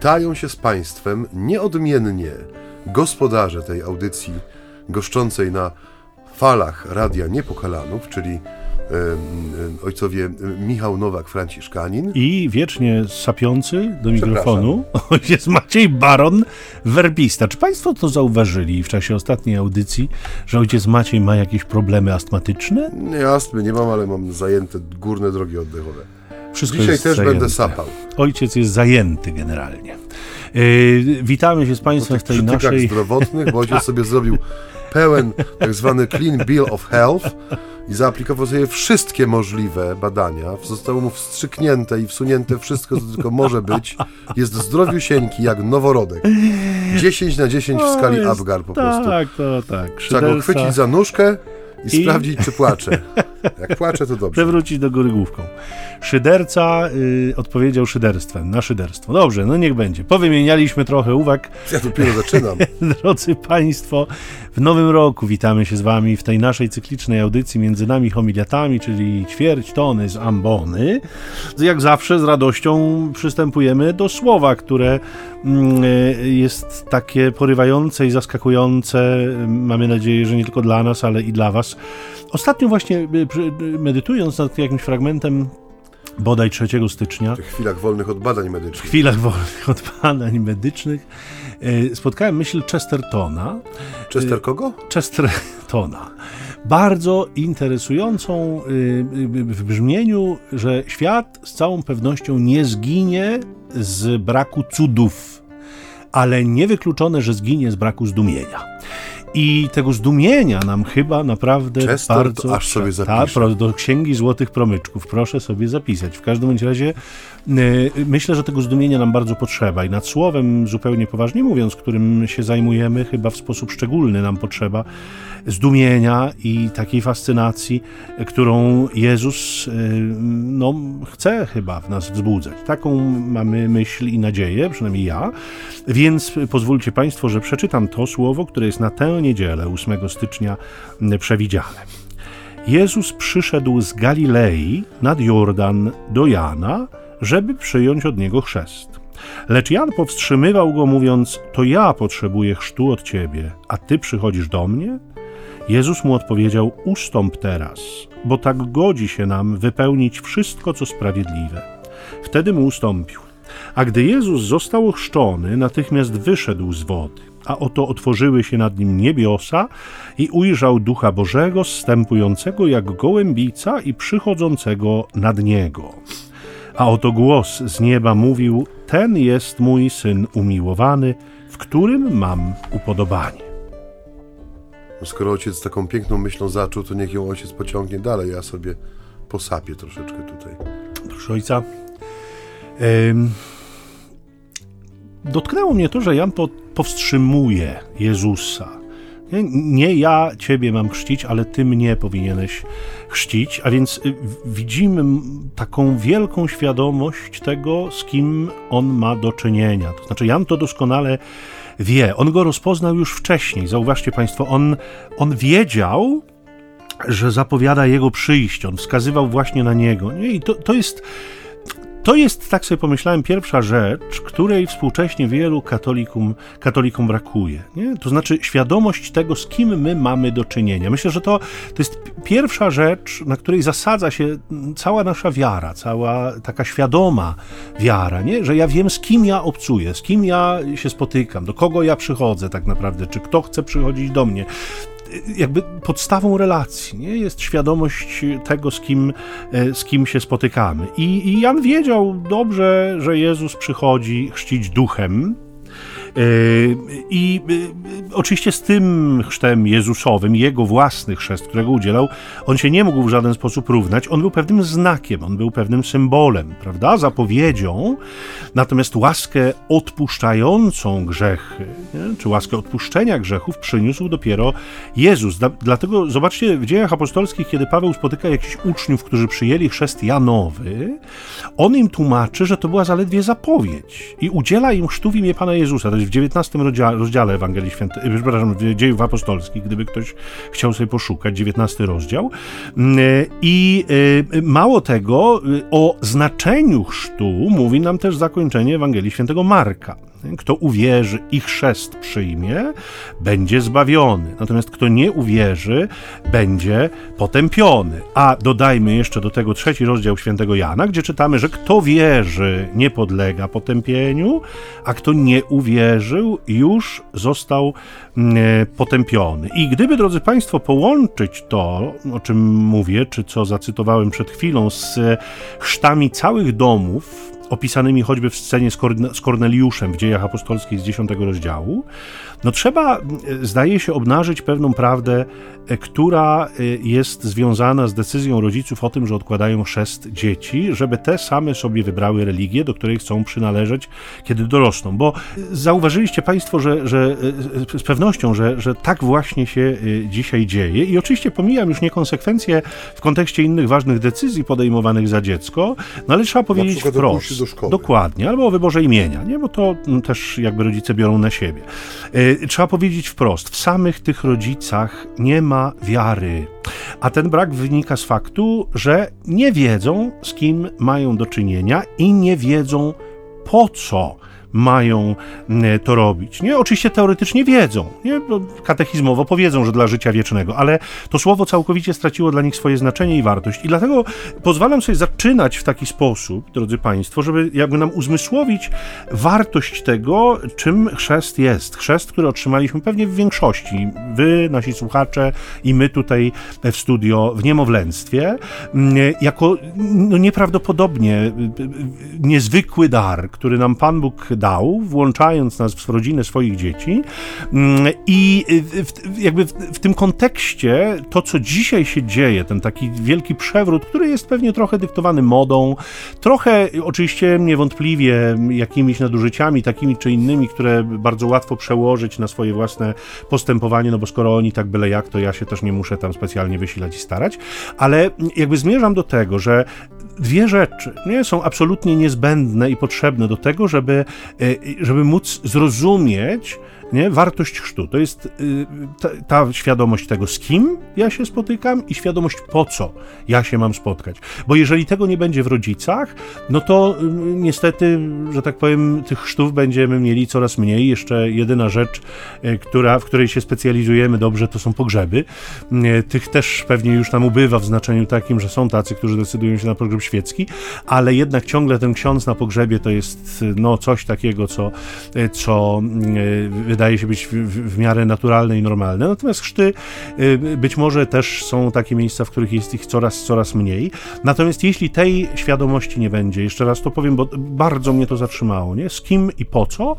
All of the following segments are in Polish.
witają się z Państwem nieodmiennie gospodarze tej audycji goszczącej na falach Radia Niepokalanów, czyli ojcowie Michał Nowak-Franciszkanin. I wiecznie sapiący do mikrofonu ojciec Maciej Baron, werbista. Czy Państwo to zauważyli w czasie ostatniej audycji, że ojciec Maciej ma jakieś problemy astmatyczne? Nie, astmy nie mam, ale mam zajęte górne drogi oddechowe. Wszystko Dzisiaj też zajęte. będę sapał. Ojciec jest zajęty generalnie. Yy, witamy się z Państwem w tej naszej... zdrowotnych, bo ojciec sobie zrobił pełen tak zwany clean bill of health i zaaplikował sobie wszystkie możliwe badania. Zostało mu wstrzyknięte i wsunięte wszystko, co tylko może być. Jest zdrowiusieńki jak noworodek. 10 na 10 w skali Apgar po prostu. Tak, to tak. Trzeba go chwycić za nóżkę i, I- sprawdzić, czy płacze. Jak płacze, to dobrze. Przewrócić do góry główką. Szyderca y, odpowiedział szyderstwem, na szyderstwo. Dobrze, no niech będzie. Powymienialiśmy trochę uwag. Ja dopiero zaczynam. Drodzy Państwo, w nowym roku witamy się z Wami w tej naszej cyklicznej audycji między nami homiliatami, czyli ćwierć tony z ambony. Jak zawsze z radością przystępujemy do słowa, które mm, y, jest takie porywające i zaskakujące. Mamy nadzieję, że nie tylko dla nas, ale i dla Was. Ostatnio właśnie y, medytując nad jakimś fragmentem bodaj 3 stycznia, W tych chwilach wolnych od badań w medycznych. chwilach wolnych od badań medycznych, y, spotkałem myśl Chestertona, Chester kogo? Chestertona. Bardzo interesującą y, w brzmieniu, że świat z całą pewnością nie zginie z braku cudów, ale niewykluczone, że zginie z braku zdumienia. I tego zdumienia nam chyba naprawdę Chester, bardzo... aż sobie Ta, zapiszę. pro- do Księgi Złotych Promyczków, proszę sobie zapisać. W każdym razie myślę, że tego zdumienia nam bardzo potrzeba i nad słowem, zupełnie poważnie mówiąc, którym się zajmujemy, chyba w sposób szczególny nam potrzeba zdumienia i takiej fascynacji, y, którą Jezus y, no, chce chyba w nas wzbudzać. Taką mamy myśl i nadzieję, przynajmniej ja. Więc pozwólcie Państwo, że przeczytam to słowo, które jest na tę niedzielę, 8 stycznia, y, przewidziane. Jezus przyszedł z Galilei nad Jordan do Jana, żeby przyjąć od niego chrzest. Lecz Jan powstrzymywał go, mówiąc: To ja potrzebuję chrztu od ciebie, a ty przychodzisz do mnie? Jezus mu odpowiedział: Ustąp teraz, bo tak godzi się nam wypełnić wszystko, co sprawiedliwe. Wtedy mu ustąpił. A gdy Jezus został ochrzczony, natychmiast wyszedł z wody, a oto otworzyły się nad nim niebiosa i ujrzał Ducha Bożego zstępującego jak gołębica i przychodzącego nad niego. A oto głos z nieba mówił: Ten jest mój syn umiłowany, w którym mam upodobanie. No Skoro ojciec taką piękną myślą zaczął, to niech ją ojciec pociągnie dalej. Ja sobie posapię troszeczkę tutaj. Proszę ojca. Ym, dotknęło mnie to, że Jan po, powstrzymuje Jezusa. Nie, ja ciebie mam chrzcić, ale ty mnie powinieneś chrzcić. A więc y, widzimy taką wielką świadomość tego, z kim on ma do czynienia. To znaczy, Jan to doskonale wie. On go rozpoznał już wcześniej. Zauważcie Państwo, on, on wiedział, że zapowiada jego przyjście. On wskazywał właśnie na niego. Nie? I to, to jest. To jest, tak sobie pomyślałem, pierwsza rzecz, której współcześnie wielu katolikom, katolikom brakuje. Nie? To znaczy świadomość tego, z kim my mamy do czynienia. Myślę, że to, to jest pi- pierwsza rzecz, na której zasadza się cała nasza wiara, cała taka świadoma wiara, nie? że ja wiem, z kim ja obcuję, z kim ja się spotykam, do kogo ja przychodzę tak naprawdę, czy kto chce przychodzić do mnie jakby podstawą relacji nie? jest świadomość tego, z kim, e, z kim się spotykamy. I, I Jan wiedział dobrze, że Jezus przychodzi chrzcić duchem. E, I e, oczywiście z tym chrztem Jezusowym, jego własny chrzest, którego udzielał, on się nie mógł w żaden sposób równać. On był pewnym znakiem, on był pewnym symbolem, prawda? Zapowiedzią. Natomiast łaskę odpuszczającą grzechy, nie? czy łaskę odpuszczenia grzechów przyniósł dopiero Jezus. Dla- Dlatego zobaczcie w dziejach apostolskich, kiedy Paweł spotyka jakichś uczniów, którzy przyjęli chrzest Janowy, on im tłumaczy, że to była zaledwie zapowiedź i udziela im chrztu w imię Pana Jezusa. Jest w 19 rozdziale, Ewangelii Świętej, e, przepraszam, dziejów apostolskich, gdyby ktoś chciał sobie poszukać, 19 rozdział. Mm, I mało tego, o znaczeniu chrztu mówi nam też zakończenie Ewangelii Świętego Marka. Kto uwierzy i chrzest przyjmie, będzie zbawiony. Natomiast kto nie uwierzy, będzie potępiony. A dodajmy jeszcze do tego trzeci rozdział świętego Jana, gdzie czytamy, że kto wierzy, nie podlega potępieniu, a kto nie uwierzył, już został mm, e, potępiony. I gdyby, drodzy Państwo, połączyć to, o czym mówię, czy co zacytowałem przed chwilą, z chrztami całych domów, opisanymi choćby w scenie z Korneliuszem w dziejach apostolskich z 10 rozdziału, no trzeba, e, zdaje się, obnażyć pewną prawdę, e, która e, jest związana z decyzją rodziców o tym, że odkładają chrzest dzieci, żeby te same sobie wybrały religię, do której chcą przynależeć, kiedy dorosną. Bo zauważyliście Państwo, że, że z pewnością, że, że tak właśnie się dzisiaj dzieje. I oczywiście pomijam już niekonsekwencje w kontekście innych ważnych decyzji podejmowanych za dziecko, no ale trzeba powiedzieć wprost. Dokładnie, albo o wyborze imienia, nie? bo to mm, też jakby rodzice biorą na siebie. Y, trzeba powiedzieć wprost, w samych tych rodzicach nie ma wiary. A ten brak wynika z faktu, że nie wiedzą, z kim mają do czynienia i nie wiedzą po co mają mm, to robić. Nie, oczywiście teoretycznie wiedzą, nie? katechizmowo powiedzą, że dla życia wiecznego, ale to słowo całkowicie straciło dla nich swoje znaczenie i wartość. I dlatego pozwalam sobie zaczynać w taki sposób, drodzy Państwo, żeby jakby nam uzmysłowić wartość tego, czym chrzest jest. Chrzest, który otrzymaliśmy pewnie w większości, wy, nasi słuchacze i my tutaj w studio w niemowlęctwie, mm, jako no, nieprawdopodobnie niezwykły dar, który nam Pan Bóg dał, włączając nas w rodzinę swoich dzieci. Mm, I w, jakby w, w, tym kontekście to, co dzisiaj się dzieje, ten taki wielki przewrót, który jest pewnie trochę dyktowany modą, trochę oczywiście niewątpliwie jakimiś nadużyciami, takimi czy innymi, które bardzo łatwo przełożyć na swoje własne postępowanie, no bo skoro oni tak byle jak, to ja się też nie muszę tam specjalnie wysilać i starać, ale jakby zmierzam do tego, że dwie rzeczy nie, są absolutnie niezbędne i potrzebne do tego, żeby, e, żeby móc zrozumieć, nie? Wartość chrztu to jest y, ta, ta, świadomość tego, z kim ja się spotykam i świadomość po co ja się mam spotkać. Bo jeżeli tego nie będzie w rodzicach, no to y, niestety, że tak powiem, tych chrztów będziemy mieli coraz mniej. Jeszcze jedyna rzecz, y, która, w której się specjalizujemy dobrze, to są pogrzeby. Tych też pewnie już nam ubywa w znaczeniu takim, że są tacy, którzy decydują się na pogrzeb świecki, ale jednak ciągle ten ksiądz na pogrzebie to jest no, coś takiego, co, co wydaje wydaje się być w, w, w miarę naturalne i normalne. Natomiast chrzty y, być może też są takie miejsca, w których jest ich coraz, coraz mniej. Natomiast jeśli tej świadomości nie będzie, jeszcze raz to powiem, bo bardzo mnie to zatrzymało, nie? Z kim i po co,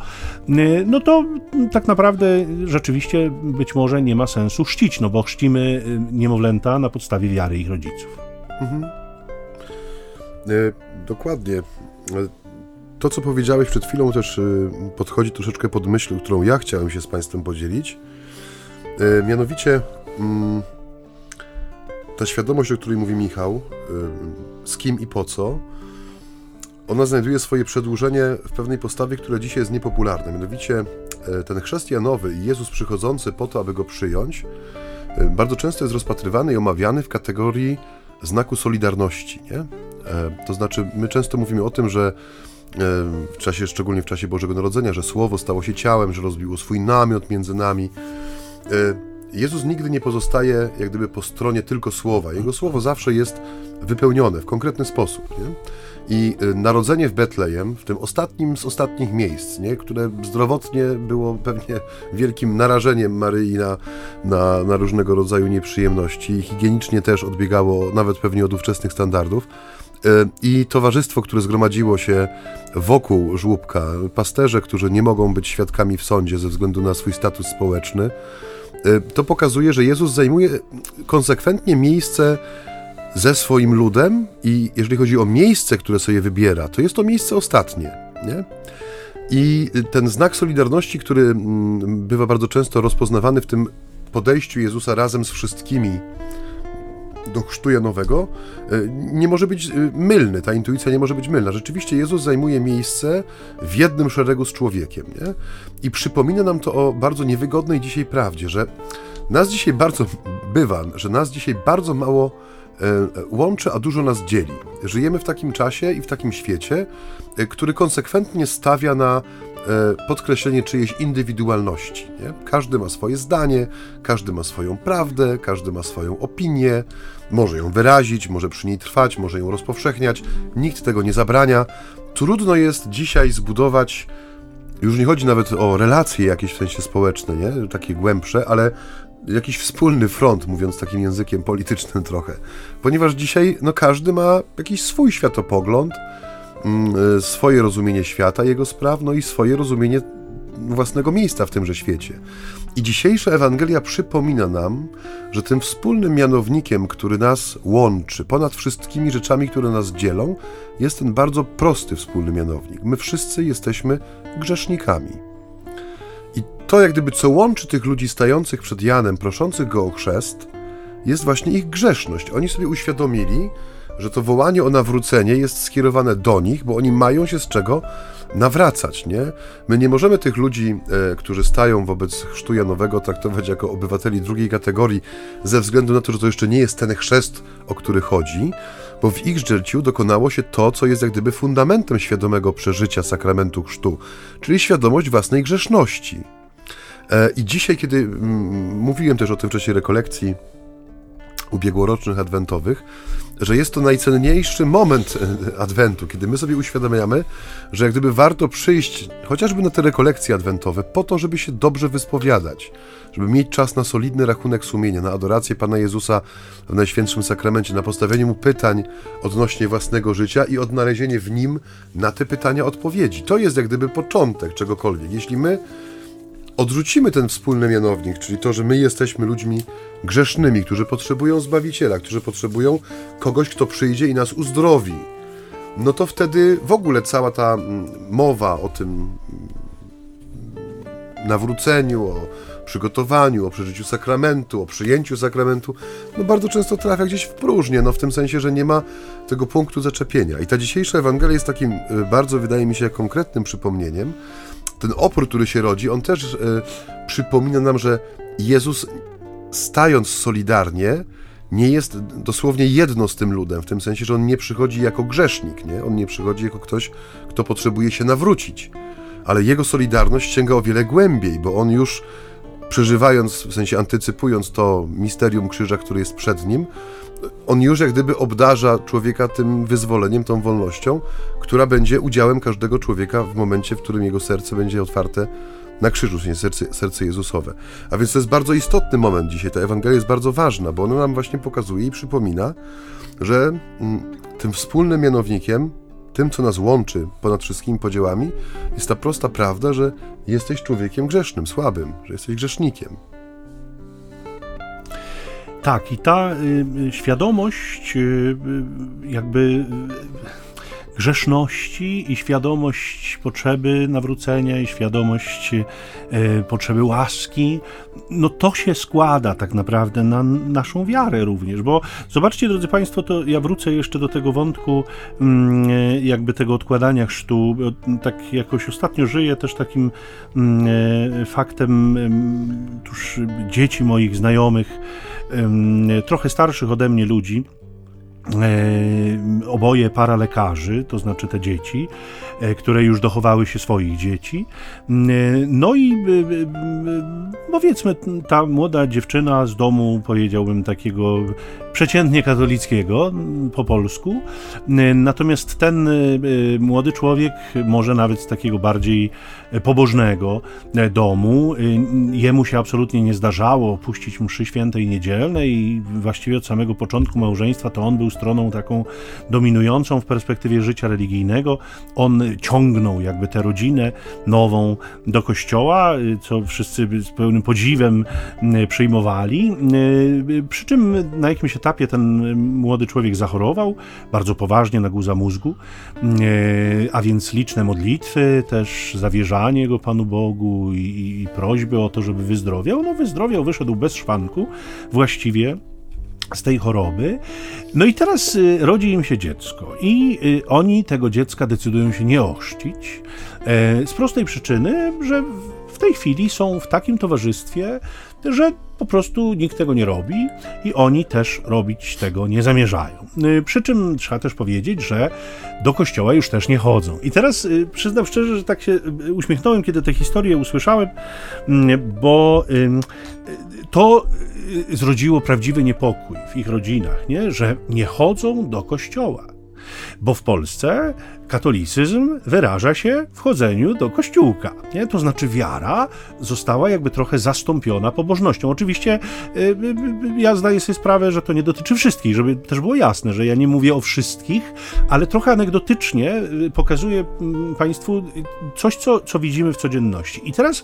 y, no to tak naprawdę rzeczywiście być może nie ma sensu chrzcić, no bo chrzcimy y, niemowlęta na podstawie wiary ich rodziców. Mhm. Dokładnie to, co powiedziałeś przed chwilą, też y, podchodzi troszeczkę pod myśl, którą ja chciałem się z Państwem podzielić. Y, mianowicie mm, ta świadomość, o której mówi Michał, y, z kim i po co, ona znajduje swoje przedłużenie w pewnej postawie, która dzisiaj jest niepopularna. Mianowicie ten chrześcijanowy i Jezus przychodzący po to, aby go przyjąć, bardzo często jest rozpatrywany i omawiany w kategorii znaku solidarności. Nie? To znaczy, my często mówimy o tym, że w czasie, szczególnie w czasie Bożego Narodzenia, że Słowo stało się ciałem, że rozbiło swój namiot między nami. E, Jezus nigdy nie pozostaje jak gdyby po stronie tylko Słowa. Jego Słowo zawsze jest wypełnione w konkretny sposób. Nie? I e, narodzenie w Betlejem, w tym ostatnim z ostatnich miejsc, nie? które zdrowotnie było pewnie wielkim narażeniem Maryi na, na, na różnego rodzaju nieprzyjemności higienicznie też odbiegało nawet pewnie od ówczesnych standardów, i towarzystwo, które zgromadziło się wokół żłóbka, pasterze, którzy nie mogą być świadkami w sądzie ze względu na swój status społeczny, e, to pokazuje, że Jezus zajmuje konsekwentnie miejsce ze swoim ludem i jeżeli chodzi o miejsce, które sobie wybiera, to jest to miejsce ostatnie, nie? I ten znak solidarności, który mm, bywa bardzo często rozpoznawany w tym podejściu Jezusa razem z wszystkimi do Janowego e, nie może być e, mylny, ta intuicja nie może być mylna. Rzeczywiście Jezus zajmuje miejsce w jednym szeregu z człowiekiem. Nie? I przypomina nam to o bardzo niewygodnej dzisiaj prawdzie, że nas dzisiaj bardzo bywa, że nas dzisiaj bardzo mało e, łączy, a dużo nas dzieli. Żyjemy w takim czasie i w takim świecie, który konsekwentnie stawia na podkreślenie czyjejś indywidualności. Nie? Każdy ma swoje zdanie, każdy ma swoją prawdę, każdy ma swoją opinię, może ją wyrazić, może przy niej trwać, może ją rozpowszechniać. Nikt tego nie zabrania. Trudno jest dzisiaj zbudować, już nie chodzi nawet o relacje jakieś w sensie społeczne, nie? takie głębsze, ale jakiś wspólny front, mówiąc takim językiem politycznym trochę. Ponieważ dzisiaj no, każdy ma jakiś swój światopogląd, mm, swoje rozumienie świata, jego spraw, no i swoje rozumienie własnego miejsca w tymże świecie. I dzisiejsza Ewangelia przypomina nam, że tym wspólnym mianownikiem, który nas łączy, ponad wszystkimi rzeczami, które nas dzielą, jest ten bardzo prosty wspólny mianownik. My wszyscy jesteśmy grzesznikami. I to, jak gdyby co łączy tych ludzi stających przed Janem, proszących go o chrzest, jest właśnie ich grzeszność. Oni sobie uświadomili, że to wołanie o nawrócenie jest skierowane do nich, bo oni mają się z czego nawracać, nie? My nie możemy tych ludzi, e, którzy stają wobec chrztu Janowego, traktować jako obywateli drugiej kategorii, ze względu na to, że to jeszcze nie jest ten chrzest, o który chodzi, bo w ich życiu dokonało się to, co jest jak gdyby fundamentem świadomego przeżycia sakramentu chrztu, czyli świadomość własnej grzeszności. E, I dzisiaj, kiedy mm, mówiłem też o tym w czasie rekolekcji ubiegłorocznych adwentowych, że jest to najcenniejszy moment e, Adwentu, kiedy my sobie uświadamiamy, że jak gdyby warto przyjść chociażby na te rekolekcje adwentowe po to, żeby się dobrze wyspowiadać, żeby mieć czas na solidny rachunek sumienia, na adorację Pana Jezusa w Najświętszym Sakramencie, na postawienie Mu pytań odnośnie własnego życia i odnalezienie w Nim na te pytania odpowiedzi. To jest jak gdyby początek czegokolwiek. Jeśli my odrzucimy ten wspólny mianownik, czyli to, że my jesteśmy ludźmi grzesznymi, którzy potrzebują Zbawiciela, którzy potrzebują kogoś, kto przyjdzie i nas uzdrowi, no to wtedy w ogóle cała ta mm, mowa o tym mm, nawróceniu, o przygotowaniu, o przeżyciu sakramentu, o przyjęciu sakramentu, no bardzo często trafia gdzieś w próżnię, no w tym sensie, że nie ma tego punktu zaczepienia. I ta dzisiejsza Ewangelia jest takim y, bardzo, wydaje mi się, konkretnym przypomnieniem, ten opór, który się rodzi, on też e, przypomina nam, że Jezus stając solidarnie, nie jest dosłownie jedno z tym ludem, w tym sensie, że on nie przychodzi jako grzesznik, nie? on nie przychodzi jako ktoś, kto potrzebuje się nawrócić, ale jego solidarność sięga o wiele głębiej, bo on już przeżywając, w sensie antycypując to misterium krzyża, który jest przed nim, on już jak gdyby obdarza człowieka tym wyzwoleniem, tą wolnością, która będzie udziałem każdego człowieka w momencie, w którym jego serce będzie otwarte na krzyżu, czyli serce, serce Jezusowe. A więc to jest bardzo istotny moment dzisiaj. Ta Ewangelia jest bardzo ważna, bo ona nam właśnie pokazuje i przypomina, że mm, tym wspólnym mianownikiem, tym, co nas łączy ponad wszystkimi podziałami, jest ta prosta prawda, że jesteś człowiekiem grzesznym, słabym, że jesteś grzesznikiem. Tak, i ta y, y świadomość, y, y jakby y, grzeszności i świadomość potrzeby nawrócenia i świadomość e, potrzeby łaski, no to się składa tak naprawdę na naszą wiarę również, bo zobaczcie drodzy Państwo, to ja wrócę jeszcze do tego wątku mm, e, jakby tego odkładania chrztu, tak jakoś ostatnio żyję też takim mm, e, faktem tuż dzieci moich znajomych, trochę starszych ode mnie ludzi, oboje para lekarzy, to znaczy te dzieci, e, które już dochowały się swoich dzieci. E, no i powiedzmy, ta młoda dziewczyna z domu, powiedziałbym, takiego przeciętnie katolickiego po polsku, natomiast ten młody człowiek, może nawet z takiego bardziej pobożnego domu, jemu się absolutnie nie zdarzało opuścić mszy świętej niedzielnej i właściwie od samego początku małżeństwa to on był stroną taką dominującą w perspektywie życia religijnego. On ciągnął jakby tę rodzinę nową do kościoła, co wszyscy z pełnym podziwem przyjmowali. Przy czym na jakimś etapie ten młody człowiek zachorował bardzo poważnie na guza mózgu, a więc liczne modlitwy, też zawierzanie go Panu Bogu i, i prośby o to, żeby wyzdrowiał. No wyzdrowiał, wyszedł bez szwanku właściwie z tej choroby. No i teraz y, rodzi im się dziecko i y, oni tego dziecka decydują się nie ochrzcić e, z prostej przyczyny, że w tej chwili są w takim towarzystwie, że po prostu nikt tego nie robi i oni też robić tego nie zamierzają. Y, przy czym trzeba też powiedzieć, że do kościoła już też nie chodzą. I teraz przyznam szczerze, że tak się uśmiechnąłem, kiedy tę historię usłyszałem, mm, bo to Y, zrodziło prawdziwy niepokój w ich rodzinach, nie? że nie chodzą do kościoła. Bo w Polsce katolicyzm wyraża się w chodzeniu do kościółka. Nie? To znaczy wiara została jakby trochę zastąpiona pobożnością. Oczywiście yy, ja zdaję sobie sprawę, że to nie dotyczy wszystkich, żeby też było jasne, że ja nie mówię o wszystkich, ale trochę anegdotycznie pokazuję mm, Państwu coś, co, co widzimy w codzienności. I teraz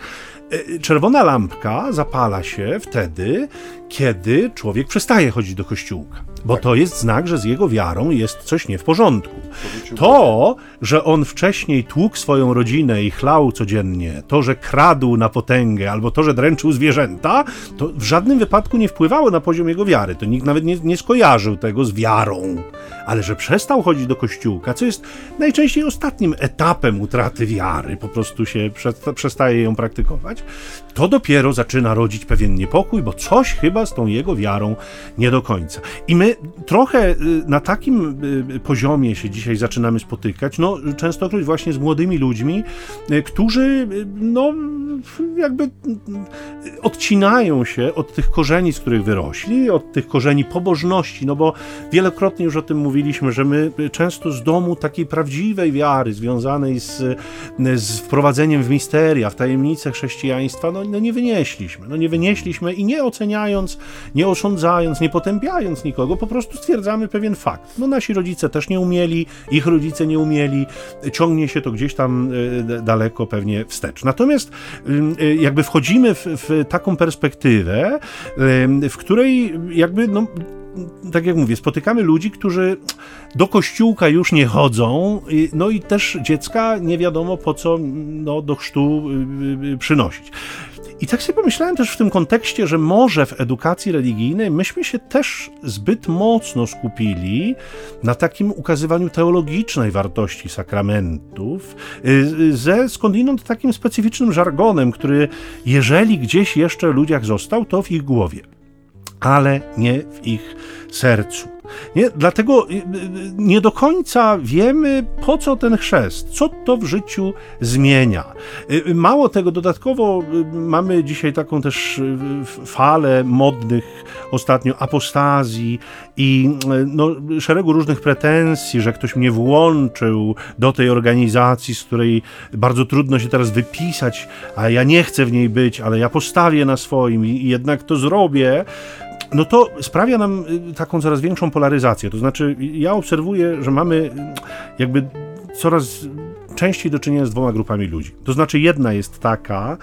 czerwona lampka zapala się wtedy, kiedy człowiek przestaje chodzić do kościółka. Bo tak. to jest znak, że z jego wiarą jest coś nie w porządku. To, że on wcześniej tłukł swoją rodzinę i chlał codziennie, to, że kradł na potęgę, albo to, że dręczył zwierzęta, to w żadnym wypadku nie wpływało na poziom jego wiary. To nikt nawet nie, nie skojarzył tego z wiarą. Ale że przestał chodzić do kościółka, co jest najczęściej ostatnim etapem utraty wiary, po prostu się przestaje ją praktykować, to dopiero zaczyna rodzić pewien niepokój, bo coś chyba z tą jego wiarą nie do końca. I my trochę y, na takim y, poziomie się dzisiaj zaczynamy spotykać, no częstokroć właśnie z młodymi ludźmi, y, którzy no jakby odcinają się od tych korzeni, z których wyrośli, od tych korzeni pobożności, no bo wielokrotnie już o tym mówiliśmy, że my często z domu takiej prawdziwej wiary związanej z, z wprowadzeniem w misteria, w tajemnice chrześcijaństwa, no, no nie wynieśliśmy. No nie wynieśliśmy i nie oceniając, nie osądzając, nie potępiając nikogo, po prostu stwierdzamy pewien fakt. No nasi rodzice też nie umieli, ich rodzice nie umieli, ciągnie się to gdzieś tam e, daleko pewnie wstecz. Natomiast e, jakby wchodzimy w, w taką perspektywę, w której jakby no, tak jak mówię, spotykamy ludzi, którzy do kościółka już nie chodzą, no i też dziecka nie wiadomo po co no, do chrztu y, y, przynosić. I tak sobie pomyślałem też w tym kontekście, że może w edukacji religijnej myśmy się też zbyt mocno skupili na takim ukazywaniu teologicznej wartości sakramentów, y, ze skądinąd takim specyficznym żargonem, który jeżeli gdzieś jeszcze ludziach został, to w ich głowie ale nie w ich sercu. Nie? Dlatego y, y, nie do końca wiemy, po co ten chrzest, co to w życiu zmienia. Y, mało tego, dodatkowo mamy dzisiaj taką też falę modnych ostatnio apostazji i no, szeregu różnych pretensji, że ktoś mnie włączył do tej organizacji, z której bardzo trudno się teraz wypisać, a ja nie chcę w niej być, ale ja postawię na swoim i jednak to zrobię no to sprawia nam y, taką coraz większą polaryzację. To znaczy, ja obserwuję, że mamy jakby coraz częściej do czynienia z dwoma grupami ludzi. To znaczy, jedna jest taka,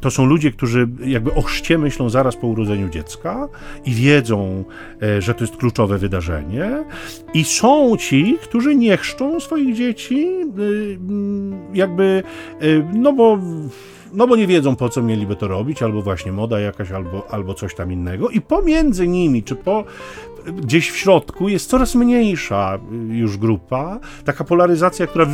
to są ludzie, którzy jakby o chrzcie myślą zaraz po urodzeniu dziecka i wiedzą, e, że to jest kluczowe wydarzenie, i są ci, którzy nie chrzczą swoich dzieci, y, jakby, no bo no bo nie wiedzą po co mieliby to robić, albo właśnie moda jakaś, albo, albo coś tam innego. I pomiędzy nimi, czy po, gdzieś w środku jest coraz mniejsza już grupa, taka polaryzacja, która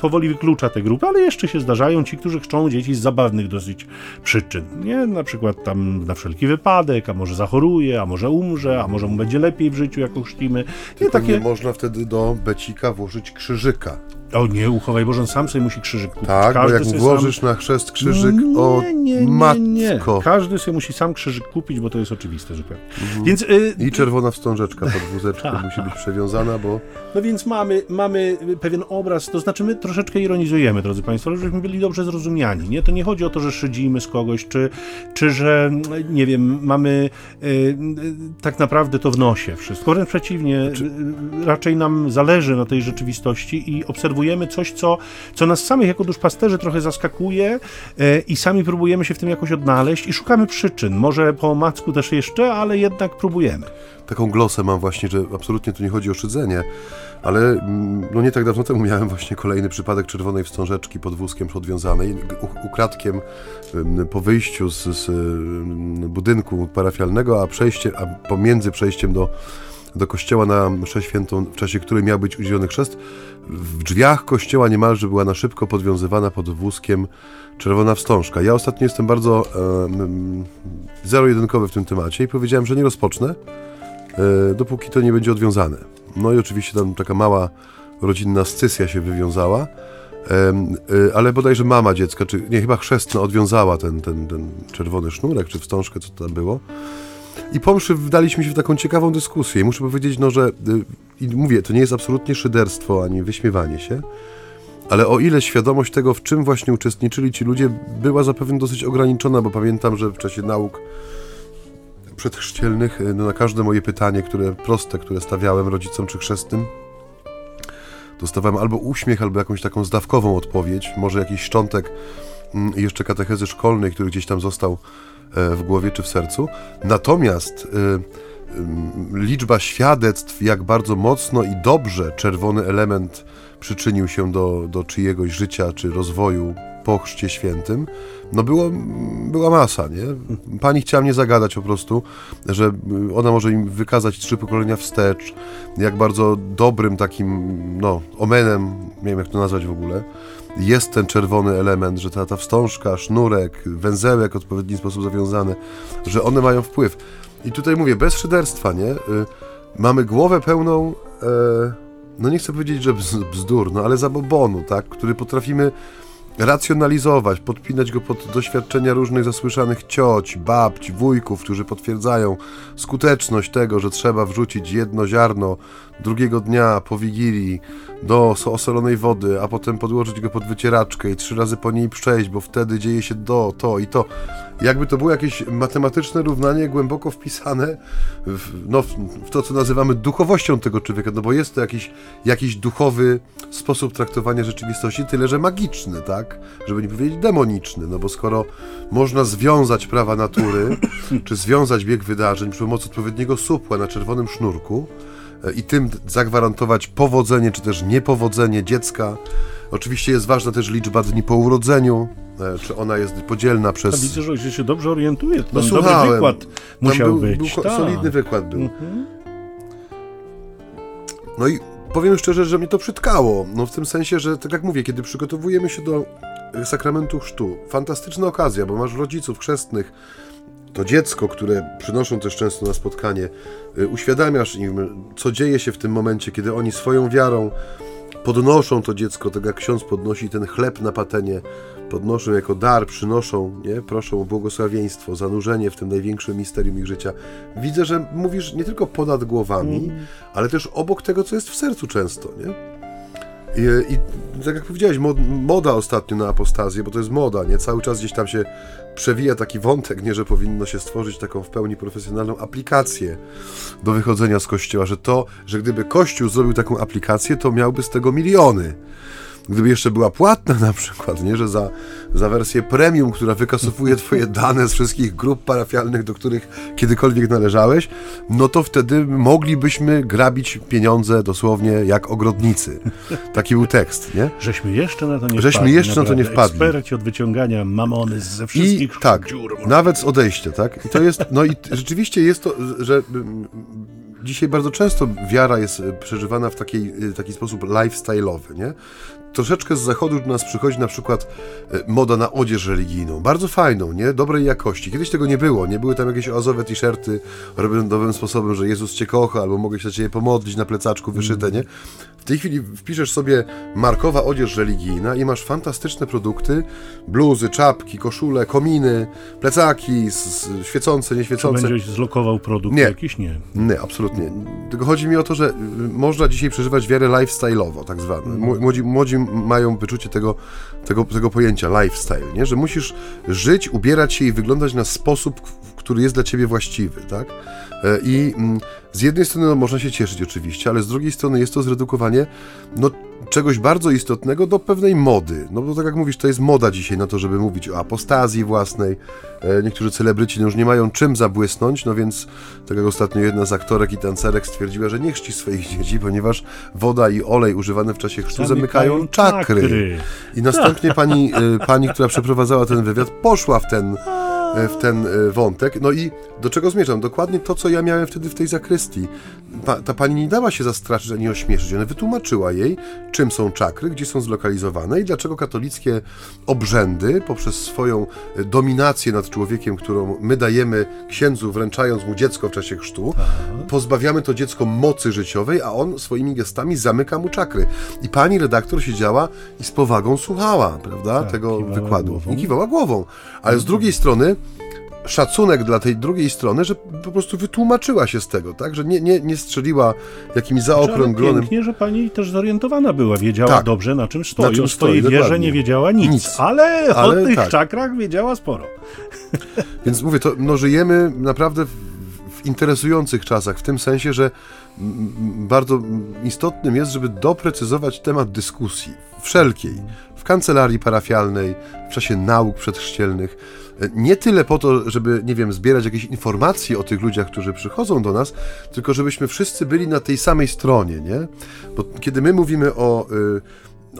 powoli wyklucza tę grupę, ale jeszcze się zdarzają ci, którzy chcą dzieci z zabawnych dosyć przyczyn, nie? Na przykład tam na wszelki wypadek, a może zachoruje, a może umrze, a może mu będzie lepiej w życiu, jak chrzcimy. Nie, takie... nie można wtedy do becika włożyć krzyżyka. O nie, uchowaj Boże, on sam sobie musi krzyżyk kupić. Tak, Każdy bo jak włożysz sam... na chrzest krzyżyk, nie, o nie, nie, matko. Każdy sobie musi sam krzyżyk kupić, bo to jest oczywiste zupełnie. Mhm. Więc, y... I czerwona wstążeczka pod wózeczką musi być przewiązana, bo... No więc mamy, mamy pewien obraz, to znaczy my troszeczkę ironizujemy, drodzy Państwo, żebyśmy byli dobrze zrozumiani. Nie? To nie chodzi o to, że szydzimy z kogoś, czy, czy że, nie wiem, mamy y, y, tak naprawdę to w nosie wszystko. Wręcz przeciwnie, czy... raczej nam zależy na tej rzeczywistości i obserwujemy obserwujemy coś, co, co nas samych jako duszpasterzy trochę zaskakuje e, i sami próbujemy się w tym jakoś odnaleźć i szukamy przyczyn. Może po omacku też jeszcze, ale jednak próbujemy. taką glosę mam właśnie, że absolutnie tu nie chodzi o szydzenie, ale mm, no nie tak dawno temu miałem właśnie kolejny przypadek czerwonej wstążeczki pod wózkiem podwiązanej, ukradkiem po wyjściu z, z budynku parafialnego, a przejście, a pomiędzy przejściem do do kościoła na mszę świętą, w czasie której miał być udzielony chrzest, w drzwiach kościoła niemalże była na szybko podwiązywana pod wózkiem czerwona wstążka. Ja ostatnio jestem bardzo e, zero-jedynkowy w tym temacie i powiedziałem, że nie rozpocznę, e, dopóki to nie będzie odwiązane. No i oczywiście tam taka mała rodzinna scysja się wywiązała, e, ale bodajże mama dziecka, czy nie, chyba chrzestna odwiązała ten, ten, ten czerwony sznurek, czy wstążkę, co tam było. I po mszy wdaliśmy się w taką ciekawą dyskusję. I muszę powiedzieć, no, że y, i mówię, to nie jest absolutnie szyderstwo ani wyśmiewanie się, ale o ile świadomość tego, w czym właśnie uczestniczyli ci ludzie, była zapewne dosyć ograniczona, bo pamiętam, że w czasie nauk przedchrzcielnych y, no, na każde moje pytanie, które proste, które stawiałem rodzicom czy chrzestnym, dostawałem albo uśmiech, albo jakąś taką zdawkową odpowiedź, może jakiś szczątek mm, jeszcze katechezy szkolnej, który gdzieś tam został w głowie czy w sercu. Natomiast e, liczba świadectw, jak bardzo mocno i dobrze czerwony element przyczynił się do, do czyjegoś życia czy rozwoju po chrzcie świętym, no było, była masa, nie? Pani chciała mnie zagadać po prostu, że ona może im wykazać trzy pokolenia wstecz, jak bardzo dobrym takim, no, omenem, nie wiem jak to nazwać w ogóle, jest ten czerwony element, że ta, ta wstążka, sznurek, węzełek w odpowiedni sposób zawiązany, że one mają wpływ. I tutaj mówię, bez szyderstwa, nie? Y, mamy głowę pełną, e, no nie chcę powiedzieć, że bzdur, no ale zabobonu, tak? Który potrafimy racjonalizować, podpinać go pod doświadczenia różnych zasłyszanych cioć, babć, wujków, którzy potwierdzają skuteczność tego, że trzeba wrzucić jedno ziarno drugiego dnia po Wigilii do osolonej wody, a potem podłożyć go pod wycieraczkę i trzy razy po niej przejść, bo wtedy dzieje się do, to i to. Jakby to było jakieś matematyczne równanie głęboko wpisane w, no, w to, co nazywamy duchowością tego człowieka, no bo jest to jakiś, jakiś duchowy sposób traktowania rzeczywistości, tyle że magiczny, tak? Żeby nie powiedzieć demoniczny, no bo skoro można związać prawa natury, czy związać bieg wydarzeń przy pomocy odpowiedniego supła na czerwonym sznurku, i tym zagwarantować powodzenie czy też niepowodzenie dziecka. Oczywiście jest ważna też liczba dni po urodzeniu, e, czy ona jest podzielna przez... Widzę, że się dobrze orientuje. No, słuchałem. Dobry wykład musiał był, być. Był tak. solidny wykład był. Mhm. No i powiem szczerze, że mnie to przytkało. No w tym sensie, że tak jak mówię, kiedy przygotowujemy się do sakramentu chrztu, fantastyczna okazja, bo masz rodziców chrzestnych, to dziecko, które przynoszą też często na spotkanie, y, uświadamiasz im, co dzieje się w tym momencie, kiedy oni swoją wiarą podnoszą to dziecko, tak jak ksiądz podnosi ten chleb na patenie, podnoszą jako dar, przynoszą, nie? proszą o błogosławieństwo, zanurzenie w tym największym misterium ich życia. Widzę, że mówisz nie tylko ponad głowami, mm. ale też obok tego, co jest w sercu często, nie? I, I, tak jak powiedziałeś, moda ostatnio na apostazję, bo to jest moda, nie? Cały czas gdzieś tam się przewija taki wątek, nie, że powinno się stworzyć taką w pełni profesjonalną aplikację do wychodzenia z kościoła, że to, że gdyby kościół zrobił taką aplikację, to miałby z tego miliony gdyby jeszcze była płatna na przykład, nie, że za, za wersję premium, która wykasowuje twoje dane z wszystkich grup parafialnych, do których kiedykolwiek należałeś, no to wtedy moglibyśmy grabić pieniądze dosłownie jak ogrodnicy. Taki był tekst, nie? Żeśmy jeszcze na to nie Żeśmy wpadli, jeszcze na to nie wpadli. Eksperci od wyciągania mamony ze wszystkich I, tak, dziur. Nawet z odejścia, tak? I to jest, no i rzeczywiście jest to, że dzisiaj bardzo często wiara jest przeżywana w takiej, taki sposób lifestyle'owy, nie? Troszeczkę z zachodu do nas przychodzi na przykład e, moda na odzież religijną. Bardzo fajną, nie? Dobrej jakości. Kiedyś tego nie było. Nie były tam jakieś oazowe t-shirty robione nowym sposobem, że Jezus cię kocha, albo mogę się za ciebie pomodlić na plecaczku wyszyte, nie? W tej chwili wpiszesz sobie markowa odzież religijna i masz fantastyczne produkty, bluzy, czapki, koszule, kominy, plecaki świecące, nieświecące. Czy będziesz zlokował produkt nie. jakiś? Nie. Nie, absolutnie. Tylko chodzi mi o to, że y, można dzisiaj przeżywać wiarę lifestyle'owo, tak zwane. Młodzi, młodzi mają wyczucie tego, tego, tego pojęcia lifestyle, nie? że musisz żyć, ubierać się i wyglądać na sposób, który jest dla ciebie właściwy, tak? E, I mm, z jednej strony no, można się cieszyć oczywiście, ale z drugiej strony jest to zredukowanie no, czegoś bardzo istotnego do pewnej mody. No bo tak jak mówisz, to jest moda dzisiaj na to, żeby mówić o apostazji własnej. E, niektórzy celebryci no, już nie mają czym zabłysnąć, no więc tak jak ostatnio jedna z aktorek i tancerek stwierdziła, że nie chrzci swoich dzieci, ponieważ woda i olej używane w czasie chrztu zamykają, czakry. czakry. I następnie pani, e, pani, która przeprowadzała ten wywiad, poszła w ten E, w ten wątek. No i do czego zmierzam? Dokładnie to, co ja miałem wtedy w tej zakrystii. Pa, ta pani nie dała się zastraszyć ani ośmieszyć. Ona wytłumaczyła jej, czym są czakry, gdzie są zlokalizowane i dlaczego katolickie obrzędy poprzez swoją e, dominację nad człowiekiem, którą my dajemy księdzu, wręczając mu dziecko w czasie chrztu, Aha. pozbawiamy to dziecko mocy życiowej, a on swoimi gestami zamyka mu czakry. I pani redaktor siedziała i z powagą słuchała, prawda, tak, tego wykładu. Głową. I kiwała głową. Ale z drugiej strony szacunek dla tej drugiej strony, że po prostu wytłumaczyła się z tego, tak? Że nie, nie, nie strzeliła jakimś zaokrąglonym... Pięknie, że pani też zorientowana była, wiedziała tak. dobrze na czym stoi. Na czym stoi, swojej wierze nie wiedziała nic, nic. Ale, ale, o tych tak. czakrach wiedziała sporo. Więc mówię, to no, żyjemy naprawdę w, w interesujących czasach, w tym sensie, że bardzo istotnym jest, żeby doprecyzować temat dyskusji wszelkiej, w kancelarii parafialnej, w czasie nauk przedchrzcielnych, nie tyle po to, żeby, nie wiem, zbierać jakieś informacje o tych ludziach, którzy przychodzą do nas, tylko żebyśmy wszyscy byli na tej samej stronie, nie? Bo kiedy my mówimy o y,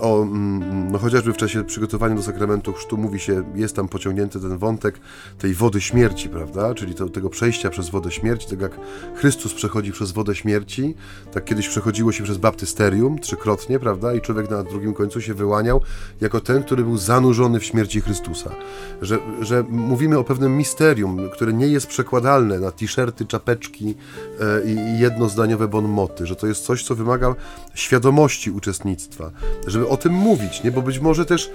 o, mm, no chociażby w czasie przygotowania do sakramentu chrztu mówi się, jest tam pociągnięty ten wątek tej wody śmierci, prawda? Czyli to, tego przejścia przez wodę śmierci, tak jak Chrystus przechodzi przez wodę śmierci, tak kiedyś przechodziło się przez baptysterium trzykrotnie, prawda? I człowiek na drugim końcu się wyłaniał jako ten, który był zanurzony w śmierci Chrystusa. Że, że mówimy o pewnym misterium, które nie jest przekładalne na t-shirty, czapeczki e, i jednozdaniowe bonmoty, że to jest coś, co wymaga świadomości uczestnictwa, żeby o tym mówić, nie? Bo być może też,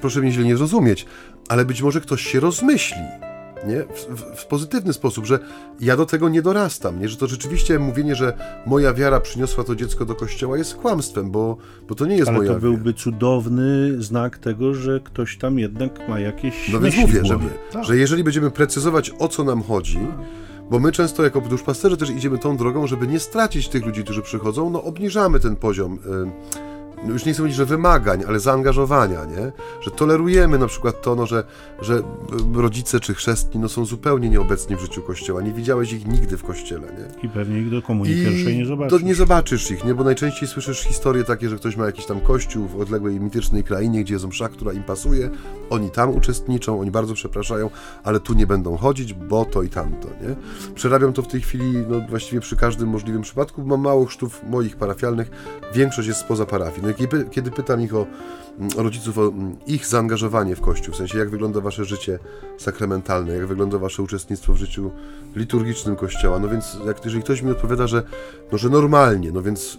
proszę mnie źle nie zrozumieć, ale być może ktoś się rozmyśli, nie? W, w, w, pozytywny sposób, że ja do tego nie dorastam, nie? Że to rzeczywiście mówienie, że moja wiara przyniosła to dziecko do kościoła jest kłamstwem, bo, bo to nie jest ale moja to byłby wiara. cudowny znak tego, że ktoś tam jednak ma jakieś No więc mówię, że, tak. że jeżeli będziemy precyzować, o co nam chodzi, bo my często jako duszpasterze też idziemy tą drogą, żeby nie stracić tych ludzi, którzy przychodzą, no obniżamy ten poziom no już nie chcę mówić, że wymagań, ale zaangażowania, nie? Że tolerujemy na przykład to, no, że, że rodzice czy chrzestni no, są zupełnie nieobecni w życiu Kościoła. Nie widziałeś ich nigdy w Kościele, nie? I pewnie ich do komunii pierwszej nie zobaczysz. To nie zobaczysz ich, nie? Bo najczęściej słyszysz historie takie, że ktoś ma jakiś tam kościół w odległej mitycznej krainie, gdzie jest msza, która im pasuje, oni tam uczestniczą, oni bardzo przepraszają, ale tu nie będą chodzić, bo to i tamto, nie? Przerabiam to w tej chwili, no właściwie przy każdym możliwym przypadku, mam mało chrztów moich parafialnych, większość jest spoza parafii. No kiedy pytam ich o, mm, rodziców, o mm, ich zaangażowanie w Kościół, w sensie jak wygląda wasze życie sakramentalne, jak wygląda wasze uczestnictwo w życiu liturgicznym Kościoła, no więc jak, jeżeli ktoś mi odpowiada, że, no, że normalnie, no więc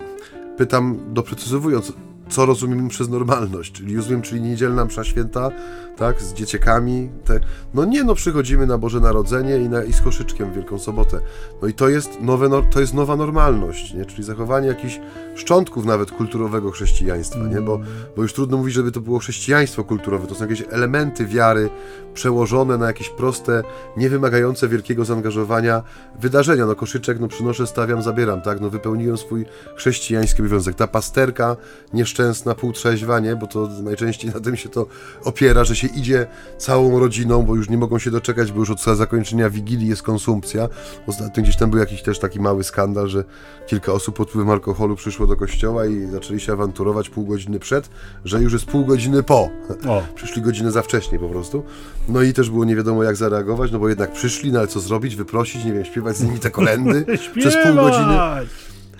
pytam doprecyzowując, co rozumiemy przez normalność, czyli rozumiem, czyli niedzielna msza święta, tak, z dzieciakami, te, no nie, no przychodzimy na Boże Narodzenie i, na, i z koszyczkiem w Wielką Sobotę, no i to jest, nowe, to jest nowa normalność, nie, czyli zachowanie jakichś szczątków nawet kulturowego chrześcijaństwa, nie, bo, bo już trudno mówić, żeby to było chrześcijaństwo kulturowe, to są jakieś elementy wiary przełożone na jakieś proste, niewymagające wielkiego zaangażowania wydarzenia, no koszyczek, no przynoszę, stawiam, zabieram, tak, no wypełniłem swój chrześcijański obowiązek, ta pasterka nieszczęsna, półtrzeźwa, nie, bo to najczęściej na tym się to opiera, że się się idzie całą rodziną, bo już nie mogą się doczekać, bo już od zakończenia Wigilii jest konsumpcja. Ostatnio gdzieś tam był jakiś też taki mały skandal, że kilka osób pod wpływem alkoholu przyszło do kościoła i zaczęli się awanturować pół godziny przed, że już jest pół godziny po. O. Przyszli godzinę za wcześnie po prostu. No i też było nie wiadomo jak zareagować, no bo jednak przyszli, no ale co zrobić, wyprosić, nie wiem, śpiewać z nimi te kolendy przez pół godziny.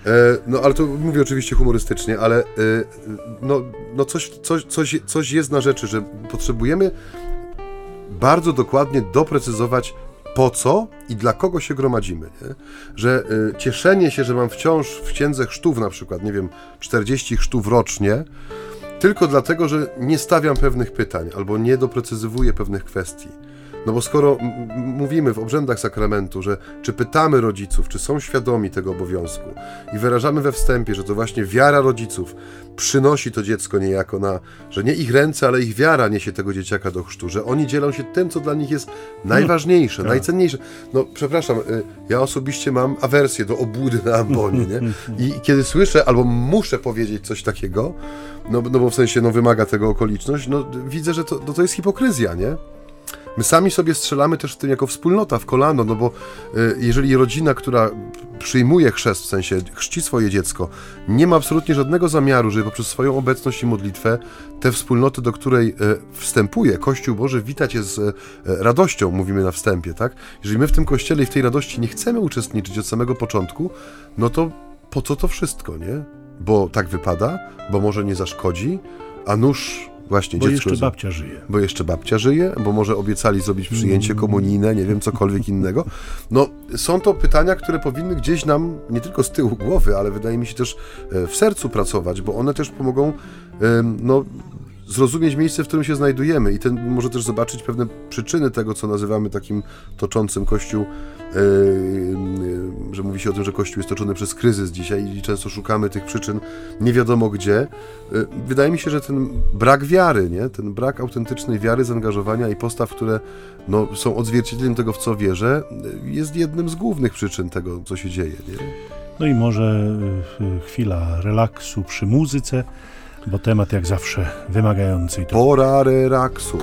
E, no ale to mówię oczywiście humorystycznie, ale e, no, no coś, coś, coś, coś jest na rzeczy, że potrzebujemy bardzo dokładnie doprecyzować po co i dla kogo się gromadzimy. Nie? Że y, cieszenie się, że mam wciąż w księdze chrztów na przykład, nie wiem, 40 chrztów rocznie, tylko dlatego, że nie stawiam pewnych pytań albo nie doprecyzowuję pewnych kwestii No bo skoro mówimy w obrzędach sakramentu, że czy pytamy rodziców, czy są świadomi tego obowiązku i wyrażamy we wstępie, że to właśnie wiara rodziców przynosi to dziecko niejako na, że nie ich ręce, ale ich wiara niesie tego dzieciaka do chrztu, że oni dzielą się tym, co dla nich jest najważniejsze, no, najcenniejsze. No przepraszam, y, ja osobiście mam awersję do obłudy na ambonie, nie? I kiedy słyszę, albo muszę powiedzieć coś takiego, no, no bo w sensie no, wymaga tego okoliczność, no widzę, że to, no, to jest hipokryzja, nie? My sami sobie strzelamy też w tym jako wspólnota, w kolano, no bo y, jeżeli rodzina, która przyjmuje chrzest, w sensie chrzci swoje dziecko, nie ma absolutnie żadnego zamiaru, żeby poprzez swoją obecność i modlitwę tę wspólnotę, do której y, wstępuje Kościół Boży, witać je z y, radością, mówimy na wstępie, tak? Jeżeli my w tym Kościele i w tej radości nie chcemy uczestniczyć od samego początku, no to po co to wszystko, nie? Bo tak wypada, bo może nie zaszkodzi, a nóż Właśnie, bo dziecko, jeszcze babcia żyje. Bo jeszcze babcia żyje, bo może obiecali zrobić przyjęcie mm. komunijne, nie wiem, cokolwiek innego. No, są to pytania, które powinny gdzieś nam, nie tylko z tyłu głowy, ale wydaje mi się też e, w sercu pracować, bo one też pomogą no, zrozumieć miejsce, w którym się znajdujemy i ten może też zobaczyć pewne przyczyny tego, co nazywamy takim toczącym Kościół, yy, yy, że mówi się o tym, że Kościół jest toczony przez kryzys dzisiaj i często szukamy tych przyczyn nie wiadomo gdzie. Yy, wydaje mi się, że ten brak wiary, nie? ten brak autentycznej wiary, zaangażowania i postaw, które no, są odzwierciedleniem tego, w co wierzę, jest jednym z głównych przyczyn tego, co się dzieje. Nie? No i może chwila relaksu przy muzyce bo temat jak zawsze wymagający. Pora relaksu.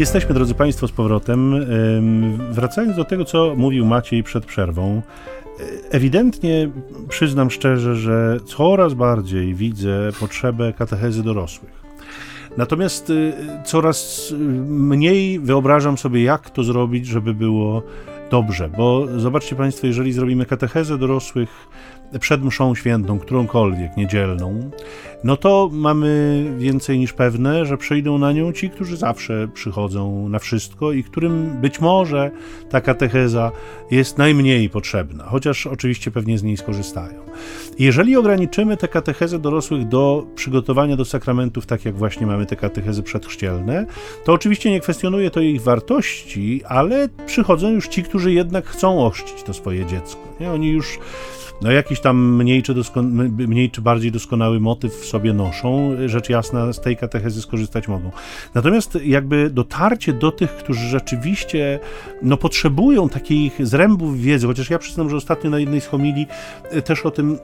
Jesteśmy, drodzy Państwo, z powrotem. Wracając do tego, co mówił Maciej przed przerwą, ewidentnie przyznam szczerze, że coraz bardziej widzę potrzebę katechezy dorosłych. Natomiast y, coraz mniej wyobrażam sobie, jak to zrobić, żeby było dobrze, bo zobaczcie Państwo, jeżeli zrobimy katechezę dorosłych przed mszą świętą, którąkolwiek, niedzielną, no to mamy więcej niż pewne, że przyjdą na nią ci, którzy zawsze przychodzą na wszystko i którym być może ta katecheza jest najmniej potrzebna, chociaż oczywiście pewnie z niej skorzystają. Jeżeli ograniczymy tę katechezę dorosłych do przygotowania do sakramentów, tak jak właśnie mamy te katechezy przedchrzcielne, to oczywiście nie kwestionuje to ich wartości, ale przychodzą już ci, którzy jednak chcą ochrzcić to swoje dziecko. Nie? Oni już no jakiś tam mniej czy, mniej czy bardziej doskonały motyw w sobie noszą, rzecz jasna z tej katechezy skorzystać mogą. Natomiast jakby dotarcie do tych, którzy rzeczywiście no, potrzebują takich zrębów wiedzy, chociaż ja przyznam, że ostatnio na jednej z homilii e, też o tym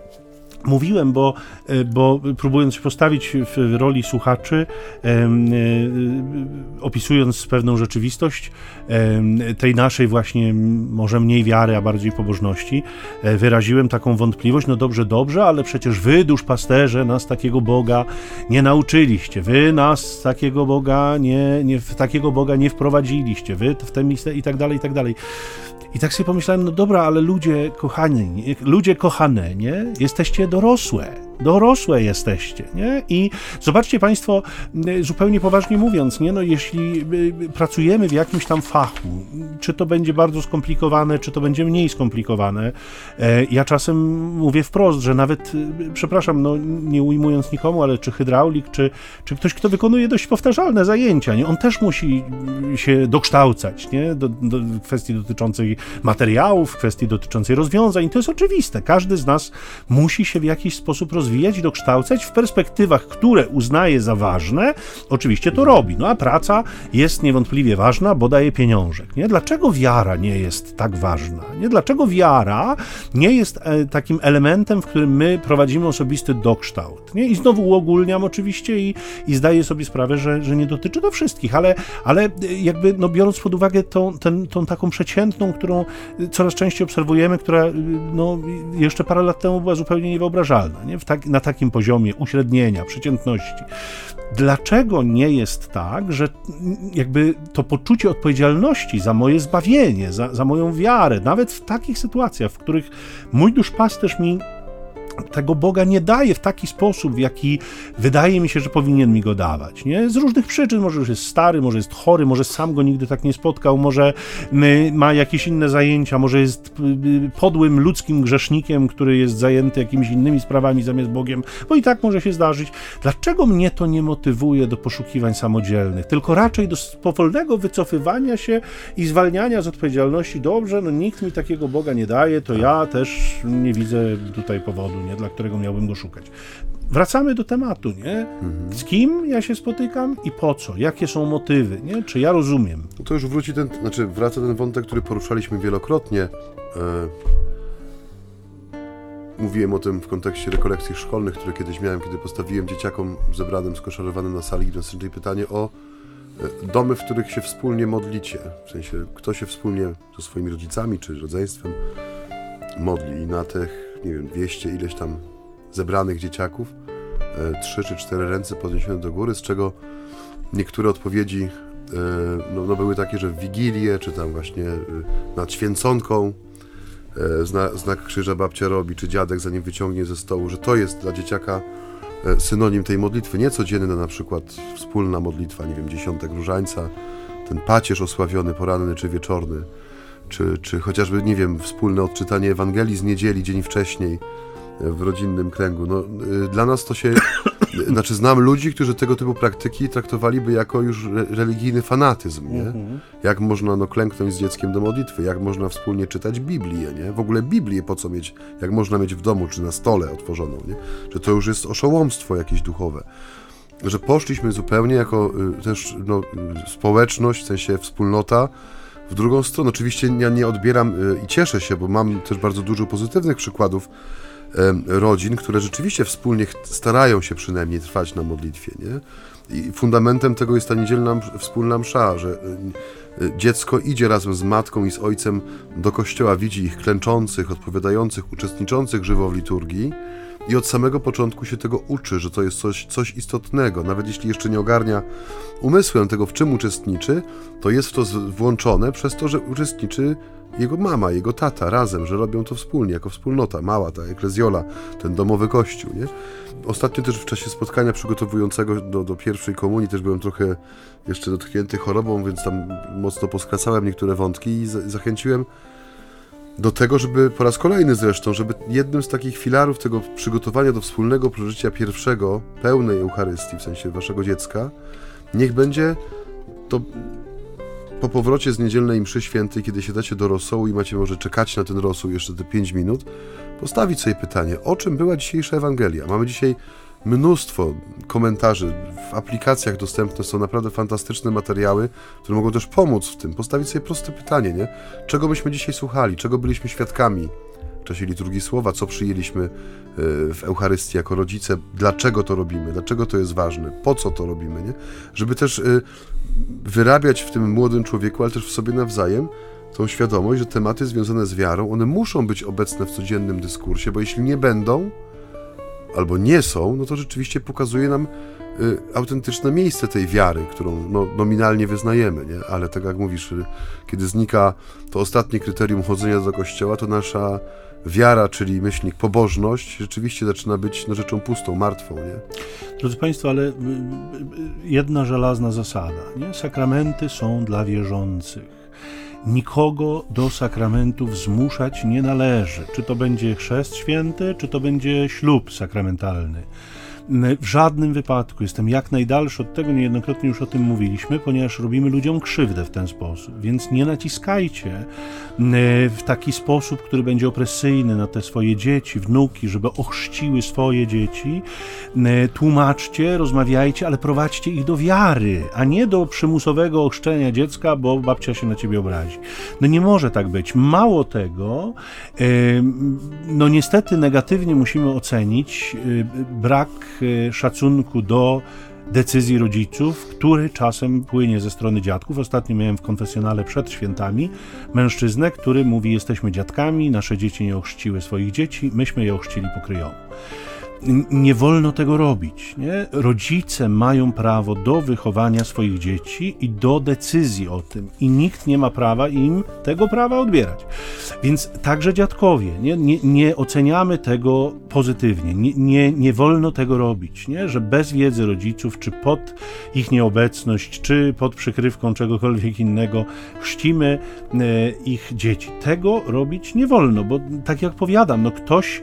Mówiłem, bo, e, bo próbując się postawić w roli słuchaczy, e, opisując pewną rzeczywistość tej naszej właśnie może mniej wiary, a bardziej pobożności, e, wyraziłem taką wątpliwość, no dobrze, dobrze, ale przecież wy, duszpasterze, nas takiego Boga nie nauczyliście, wy nas takiego Boga nie, nie takiego Boga nie wprowadziliście, wy w miejsce i tak dalej, i tak dalej. I tak sobie pomyślałem, no dobra, ale ludzie kochani, ludzie kochane, nie? Jesteście dorosłe, dorosłe jesteście, nie? I zobaczcie Państwo, zupełnie poważnie mówiąc, nie? No jeśli pracujemy w jakimś tam fachu, czy to będzie bardzo skomplikowane, czy to będzie mniej skomplikowane, e, ja czasem mówię wprost, że nawet, przepraszam, no nie ujmując nikomu, ale czy hydraulik, czy, czy ktoś, kto wykonuje dość powtarzalne zajęcia, nie? On też musi się dokształcać, nie? Do, do kwestii dotyczącej materiałów, kwestii dotyczącej rozwiązań. To jest oczywiste. Każdy z nas musi się w jakiś sposób rozwijać i dokształcać w perspektywach, które uznaje za ważne. Oczywiście to robi. No a praca jest niewątpliwie ważna, bo daje pieniążek. Nie? Dlaczego wiara nie jest tak ważna? Nie? Dlaczego wiara nie jest e, takim elementem, w którym my prowadzimy osobisty dokształt? Nie? I znowu uogólniam oczywiście i, i zdaję sobie sprawę, że, że nie dotyczy to wszystkich, ale, ale e, jakby no, biorąc pod uwagę tą, ten, tą taką przeciętną, którą coraz częściej obserwujemy, która no, jeszcze parę lat temu była zupełnie niewyobrażalna. Nie? W, ta, tak, na takim poziomie uśrednienia, przeciętności. Dlaczego nie jest tak, że jakby to poczucie odpowiedzialności za moje zbawienie, za, za moją wiarę, nawet w takich sytuacjach, w których mój duszpasterz mi tego Boga nie daje w taki sposób, w jaki wydaje mi się, że powinien mi go dawać. Nie? Z różnych przyczyn, może już jest stary, może jest chory, może sam go nigdy tak nie spotkał, może ma jakieś inne zajęcia, może jest y, y, podłym ludzkim grzesznikiem, który jest zajęty jakimiś innymi sprawami zamiast Bogiem, bo i tak może się zdarzyć. Dlaczego mnie to nie motywuje do poszukiwań samodzielnych, tylko raczej do powolnego wycofywania się i zwalniania z odpowiedzialności? Dobrze, no nikt mi takiego Boga nie daje, to ja też nie widzę tutaj powodu nie? dla którego miałbym go szukać. Wracamy do tematu, nie? Z kim ja się spotykam i po co? Jakie są motywy, nie? Czy ja rozumiem? No to już wróci ten, znaczy wraca ten wątek, który poruszaliśmy wielokrotnie. E, mówiłem o tym w kontekście rekolekcji szkolnych, które kiedyś miałem, kiedy postawiłem dzieciakom zebranym, skoszarowanym na sali gimnastycznej pytanie o e, domy, w których się wspólnie modlicie. W sensie, kto się wspólnie ze swoimi rodzicami czy rodzeństwem modli. I na tych nie wiem, 200 ileś tam zebranych dzieciaków, e, trzy czy cztery ręce podniesione do góry, z czego niektóre odpowiedzi e, no, no były takie, że w Wigilię, czy tam właśnie e, nad święconką znak, krzyża babcia robi, czy dziadek zanim wyciągnie ze stołu, że to jest dla dzieciaka synonim tej modlitwy, nie codzienna na przykład wspólna modlitwa, nie wiem, dziesiątek różańca, ten pacierz osławiony poranny czy wieczorny, czy, czy chociażby, nie wiem, wspólne odczytanie Ewangelii z niedzieli dzień wcześniej e, w rodzinnym kręgu. No, e, dla nas to się. Znaczy, znam ludzi, którzy tego typu praktyki traktowaliby jako już religijny fanatyzm, nie? Mhm. Jak można no, klęknąć z dzieckiem do modlitwy, jak można wspólnie czytać Biblię, nie? W ogóle Biblię po co mieć, jak można mieć w domu czy na stole otworzoną, nie? Że to już jest oszołomstwo jakieś duchowe. Że poszliśmy zupełnie jako y, też no, y, społeczność, w sensie wspólnota, w drugą stronę, oczywiście ja nie odbieram y, i cieszę się, bo mam też bardzo dużo pozytywnych przykładów rodzin, które rzeczywiście wspólnie starają się przynajmniej trwać na modlitwie. Nie? I fundamentem tego jest ta niedzielna wspólna msza, że y, y, dziecko idzie razem z matką i z ojcem do kościoła, widzi ich klęczących, odpowiadających, uczestniczących żywo w liturgii i od samego początku się tego uczy, że to jest coś, coś istotnego. Nawet jeśli jeszcze nie ogarnia umysłem tego, w czym uczestniczy, to jest w to włączone przez to, że uczestniczy jego mama, jego tata razem, że robią to wspólnie, jako wspólnota, mała ta eklezjola, ten domowy kościół. Nie? Ostatnio też w czasie spotkania przygotowującego do, do pierwszej komunii też byłem trochę jeszcze dotknięty chorobą, więc tam mocno poskracałem niektóre wątki i zachęciłem do tego, żeby po raz kolejny zresztą, żeby jednym z takich filarów tego przygotowania do wspólnego przeżycia pierwszego, pełnej Eucharystii, w sensie waszego dziecka, niech będzie to po powrocie z niedzielnej mszy świętej, kiedy siadacie do rosołu i macie może czekać na ten rosół jeszcze te 5 minut, postawić sobie pytanie, o czym była dzisiejsza Ewangelia. Mamy dzisiaj mnóstwo komentarzy. W aplikacjach dostępne są naprawdę fantastyczne materiały, które mogą też pomóc w tym. Postawić sobie proste pytanie, nie? Czego myśmy dzisiaj słuchali? Czego byliśmy świadkami w czasie liturgii słowa? Co przyjęliśmy e, w Eucharystii jako rodzice? Dlaczego to robimy? Dlaczego to jest ważne? Po co to robimy, nie? Żeby też e, wyrabiać w tym młodym człowieku, ale też w sobie nawzajem tą świadomość, że tematy związane z wiarą, one muszą być obecne w codziennym dyskursie, bo jeśli nie będą, albo nie są, no to rzeczywiście pokazuje nam y, autentyczne miejsce tej wiary, którą no, nominalnie wyznajemy, nie? ale tak jak mówisz, y, kiedy znika to ostatnie kryterium chodzenia do kościoła, to nasza wiara, czyli myślnik pobożność, rzeczywiście zaczyna być no, rzeczą pustą, martwą. Nie? Drodzy Państwo, ale y, y, jedna żelazna zasada. Nie? Sakramenty są dla wierzących. Nikogo do sakramentów zmuszać nie należy. Czy to będzie chrzest święty, czy to będzie ślub sakramentalny. W żadnym wypadku jestem jak najdalszy od tego, niejednokrotnie już o tym mówiliśmy, ponieważ robimy ludziom krzywdę w ten sposób. Więc nie naciskajcie w taki sposób, który będzie opresyjny na te swoje dzieci, wnuki, żeby ochrzciły swoje dzieci. Tłumaczcie, rozmawiajcie, ale prowadźcie ich do wiary, a nie do przymusowego ochrzczenia dziecka, bo babcia się na ciebie obrazi. No nie może tak być. Mało tego, no niestety negatywnie musimy ocenić brak Y, szacunku do decyzji rodziców, który czasem płynie ze strony dziadków. Ostatnio miałem w konfesjonale przed świętami mężczyznę, który mówi: Jesteśmy dziadkami, nasze dzieci nie ochrzciły swoich dzieci, myśmy je ochrzcili pokryjomu. Nie wolno tego robić. Nie? Rodzice mają prawo do wychowania swoich dzieci i do decyzji o tym, i nikt nie ma prawa im tego prawa odbierać. Więc także dziadkowie, nie, nie, nie oceniamy tego pozytywnie, nie, nie, nie wolno tego robić, nie? że bez wiedzy rodziców, czy pod ich nieobecność, czy pod przykrywką czegokolwiek innego, chrzcimy e, ich dzieci. Tego robić nie wolno, bo tak jak powiadam, no ktoś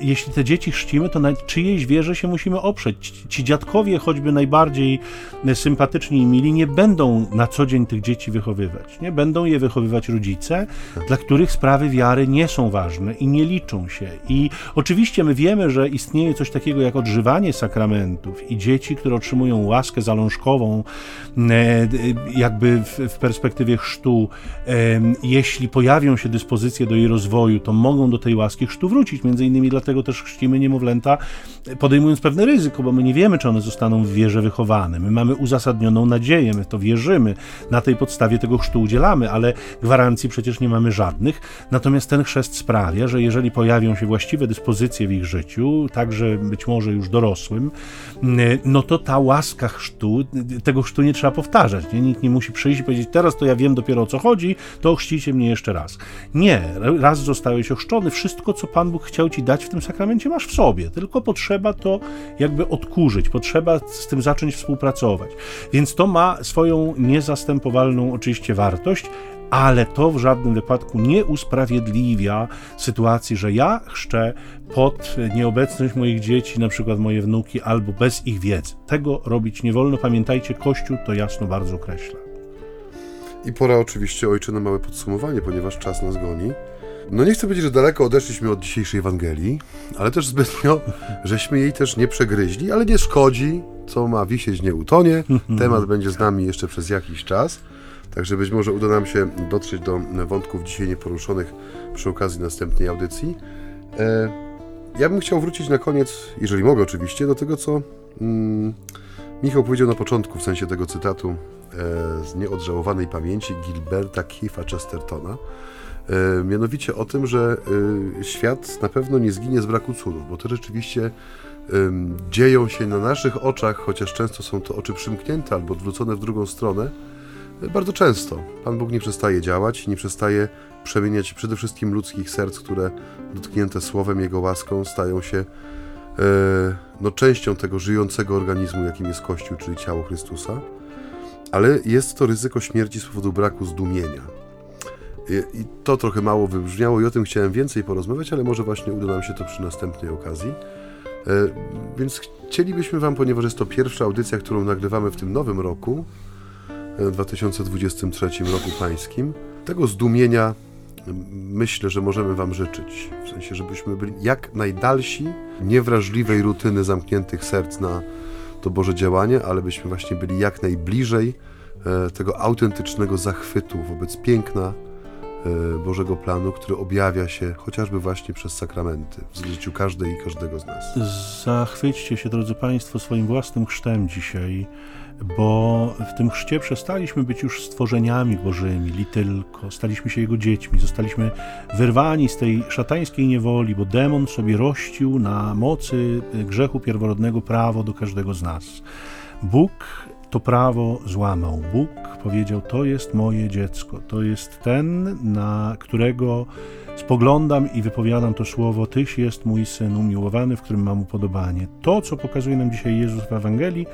jeśli te dzieci chrzcimy, to na czyjejś wierze się musimy oprzeć. Ci dziadkowie, choćby najbardziej e, sympatyczni i mili, nie będą na co dzień tych dzieci wychowywać. Nie będą je wychowywać rodzice, dla których sprawy wiary nie są ważne i nie liczą się. I oczywiście my wiemy, że istnieje coś takiego jak odżywanie sakramentów i dzieci, które otrzymują łaskę zalążkową, jakby w, perspektywie chrztu, jeśli pojawią się dyspozycje do jej rozwoju, to mogą do tej łaski chrztu wrócić. Między innymi dlatego też chrzcimy niemowlęta, podejmując pewne ryzyko, bo my nie wiemy, czy one zostaną w wierze wychowane. My mamy uzasadnioną nadzieję, my to wierzymy, na tej podstawie tego chrztu udzielamy, ale gwarancji przecież nie mamy żadnych. Natomiast ten chrzest sprawia, że jeżeli pojawią się właściwe dyspozycje w ich życiu, także być może już dorosłym, no to ta łaska chrztu, tego chrztu nie trzeba powtarzać. Nie? Nikt nie musi przyjść i powiedzieć, teraz to ja wiem dopiero o co chodzi, to chrzcicie mnie jeszcze raz. Nie, raz zostałeś ochrzczony, wszystko co Pan Bóg chciał ci dać w tym sakramencie masz w sobie, tylko potrzeba to jakby odkurzyć, potrzeba z tym zacząć współpracować. Więc to ma swoją niezastępowalną oczywiście wartość, ale to w żadnym wypadku nie usprawiedliwia sytuacji, że ja chrzczę pod nieobecność moich dzieci, na przykład moje wnuki, albo bez ich wiedzy. Tego robić nie wolno. Pamiętajcie, Kościół to jasno bardzo określa. I pora oczywiście, ojcze, na małe podsumowanie, ponieważ czas nas goni. No nie chcę powiedzieć, że daleko odeszliśmy od dzisiejszej Ewangelii, ale też zbytnio, żeśmy jej też nie przegryźli, ale nie szkodzi, co ma wisieć nie utonie. Temat będzie z nami jeszcze przez jakiś czas, także być może uda nam się dotrzeć do wątków dzisiaj nieporuszonych przy okazji następnej audycji. E, ja bym chciał wrócić na koniec, jeżeli mogę oczywiście, do tego, co mm, Michał powiedział na początku, w sensie tego cytatu e, z nieodżałowanej pamięci Gilberta Keefa Chestertona, mianowicie o tym, że e, świat na pewno nie zginie z braku cudów, bo to rzeczywiście dzieją się na naszych oczach, chociaż często są to oczy przymknięte albo odwrócone w drugą stronę, e, bardzo często. Pan Bóg nie przestaje działać, nie przestaje przemieniać przede wszystkim ludzkich serc, które dotknięte słowem Jego łaską stają się no, częścią tego żyjącego organizmu, jakim jest Kościół, czyli ciało Chrystusa. Ale jest to ryzyko śmierci z powodu braku zdumienia i to trochę mało wybrzmiało i o tym chciałem więcej porozmawiać, ale może właśnie uda nam się to przy następnej okazji. E, więc chcielibyśmy Wam, ponieważ jest to pierwsza audycja, którą nagrywamy w tym nowym roku, 2023 e, roku pańskim, tego zdumienia myślę, że możemy Wam życzyć. W sensie, żebyśmy byli jak najdalsi niewrażliwej rutyny zamkniętych serc na to Boże działanie, ale byśmy właśnie byli jak najbliżej e, tego autentycznego zachwytu wobec piękna, Bożego planu, który objawia się chociażby właśnie przez sakramenty w życiu każdej i każdego z nas. Zachwyćcie się, drodzy Państwo, swoim własnym chrztem dzisiaj, bo w tym chrzcie przestaliśmy być już stworzeniami Bożymi, li tylko, staliśmy się Jego dziećmi, zostaliśmy wyrwani z tej szatańskiej niewoli, bo demon sobie rościł na mocy grzechu pierworodnego prawo do każdego z nas. Bóg to prawo złamał. Bóg powiedział: To jest moje dziecko, to jest ten, na którego spoglądam i wypowiadam to słowo: Tyś jest mój syn umiłowany, w którym mam upodobanie. To, co pokazuje nam dzisiaj Jezus w Ewangelii,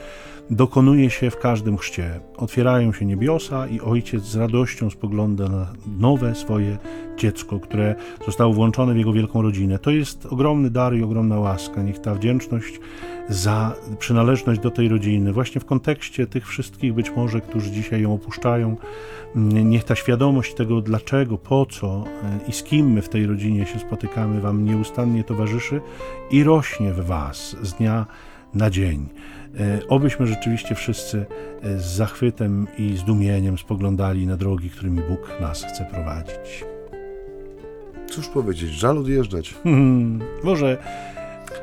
dokonuje się w każdym chrzcie. Otwierają się niebiosa i ojciec z radością spogląda na nowe swoje dziecko, które zostało włączone w jego wielką rodzinę. To jest ogromny dar i ogromna łaska. Niech ta wdzięczność za przynależność do tej rodziny, właśnie w kontekście tych wszystkich być może, którzy dzisiaj ją opuszczają, niech ta świadomość tego, dlaczego, po co i z kim my w tej rodzinie się spotykamy, Wam nieustannie towarzyszy i rośnie w Was z dnia na dzień. E, obyśmy rzeczywiście wszyscy e, z zachwytem i zdumieniem spoglądali na drogi, którymi Bóg nas chce prowadzić. Cóż powiedzieć, żal odjeżdżać. Hmm, może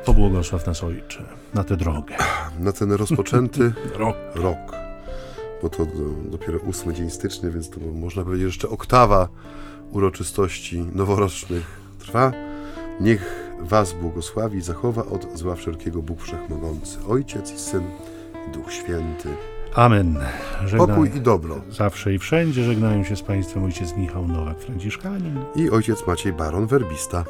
pobłogosław nas Ojcze na tę drogę. Na ten rozpoczęty rok. rok. Bo to dopiero ósmy dzień stycznia, więc to można powiedzieć, że jeszcze oktawa uroczystości noworocznych trwa. Niech was błogosławi i zachowa od zła wszelkiego Bóg Wszechmogący, Ojciec i Syn i Duch Święty. Amen. Żegnaj- Pokój i dobro. Zawsze i wszędzie żegnają się z Państwem ojciec Michał Nowak, Franciszkanin. I ojciec Maciej Baron Werbista.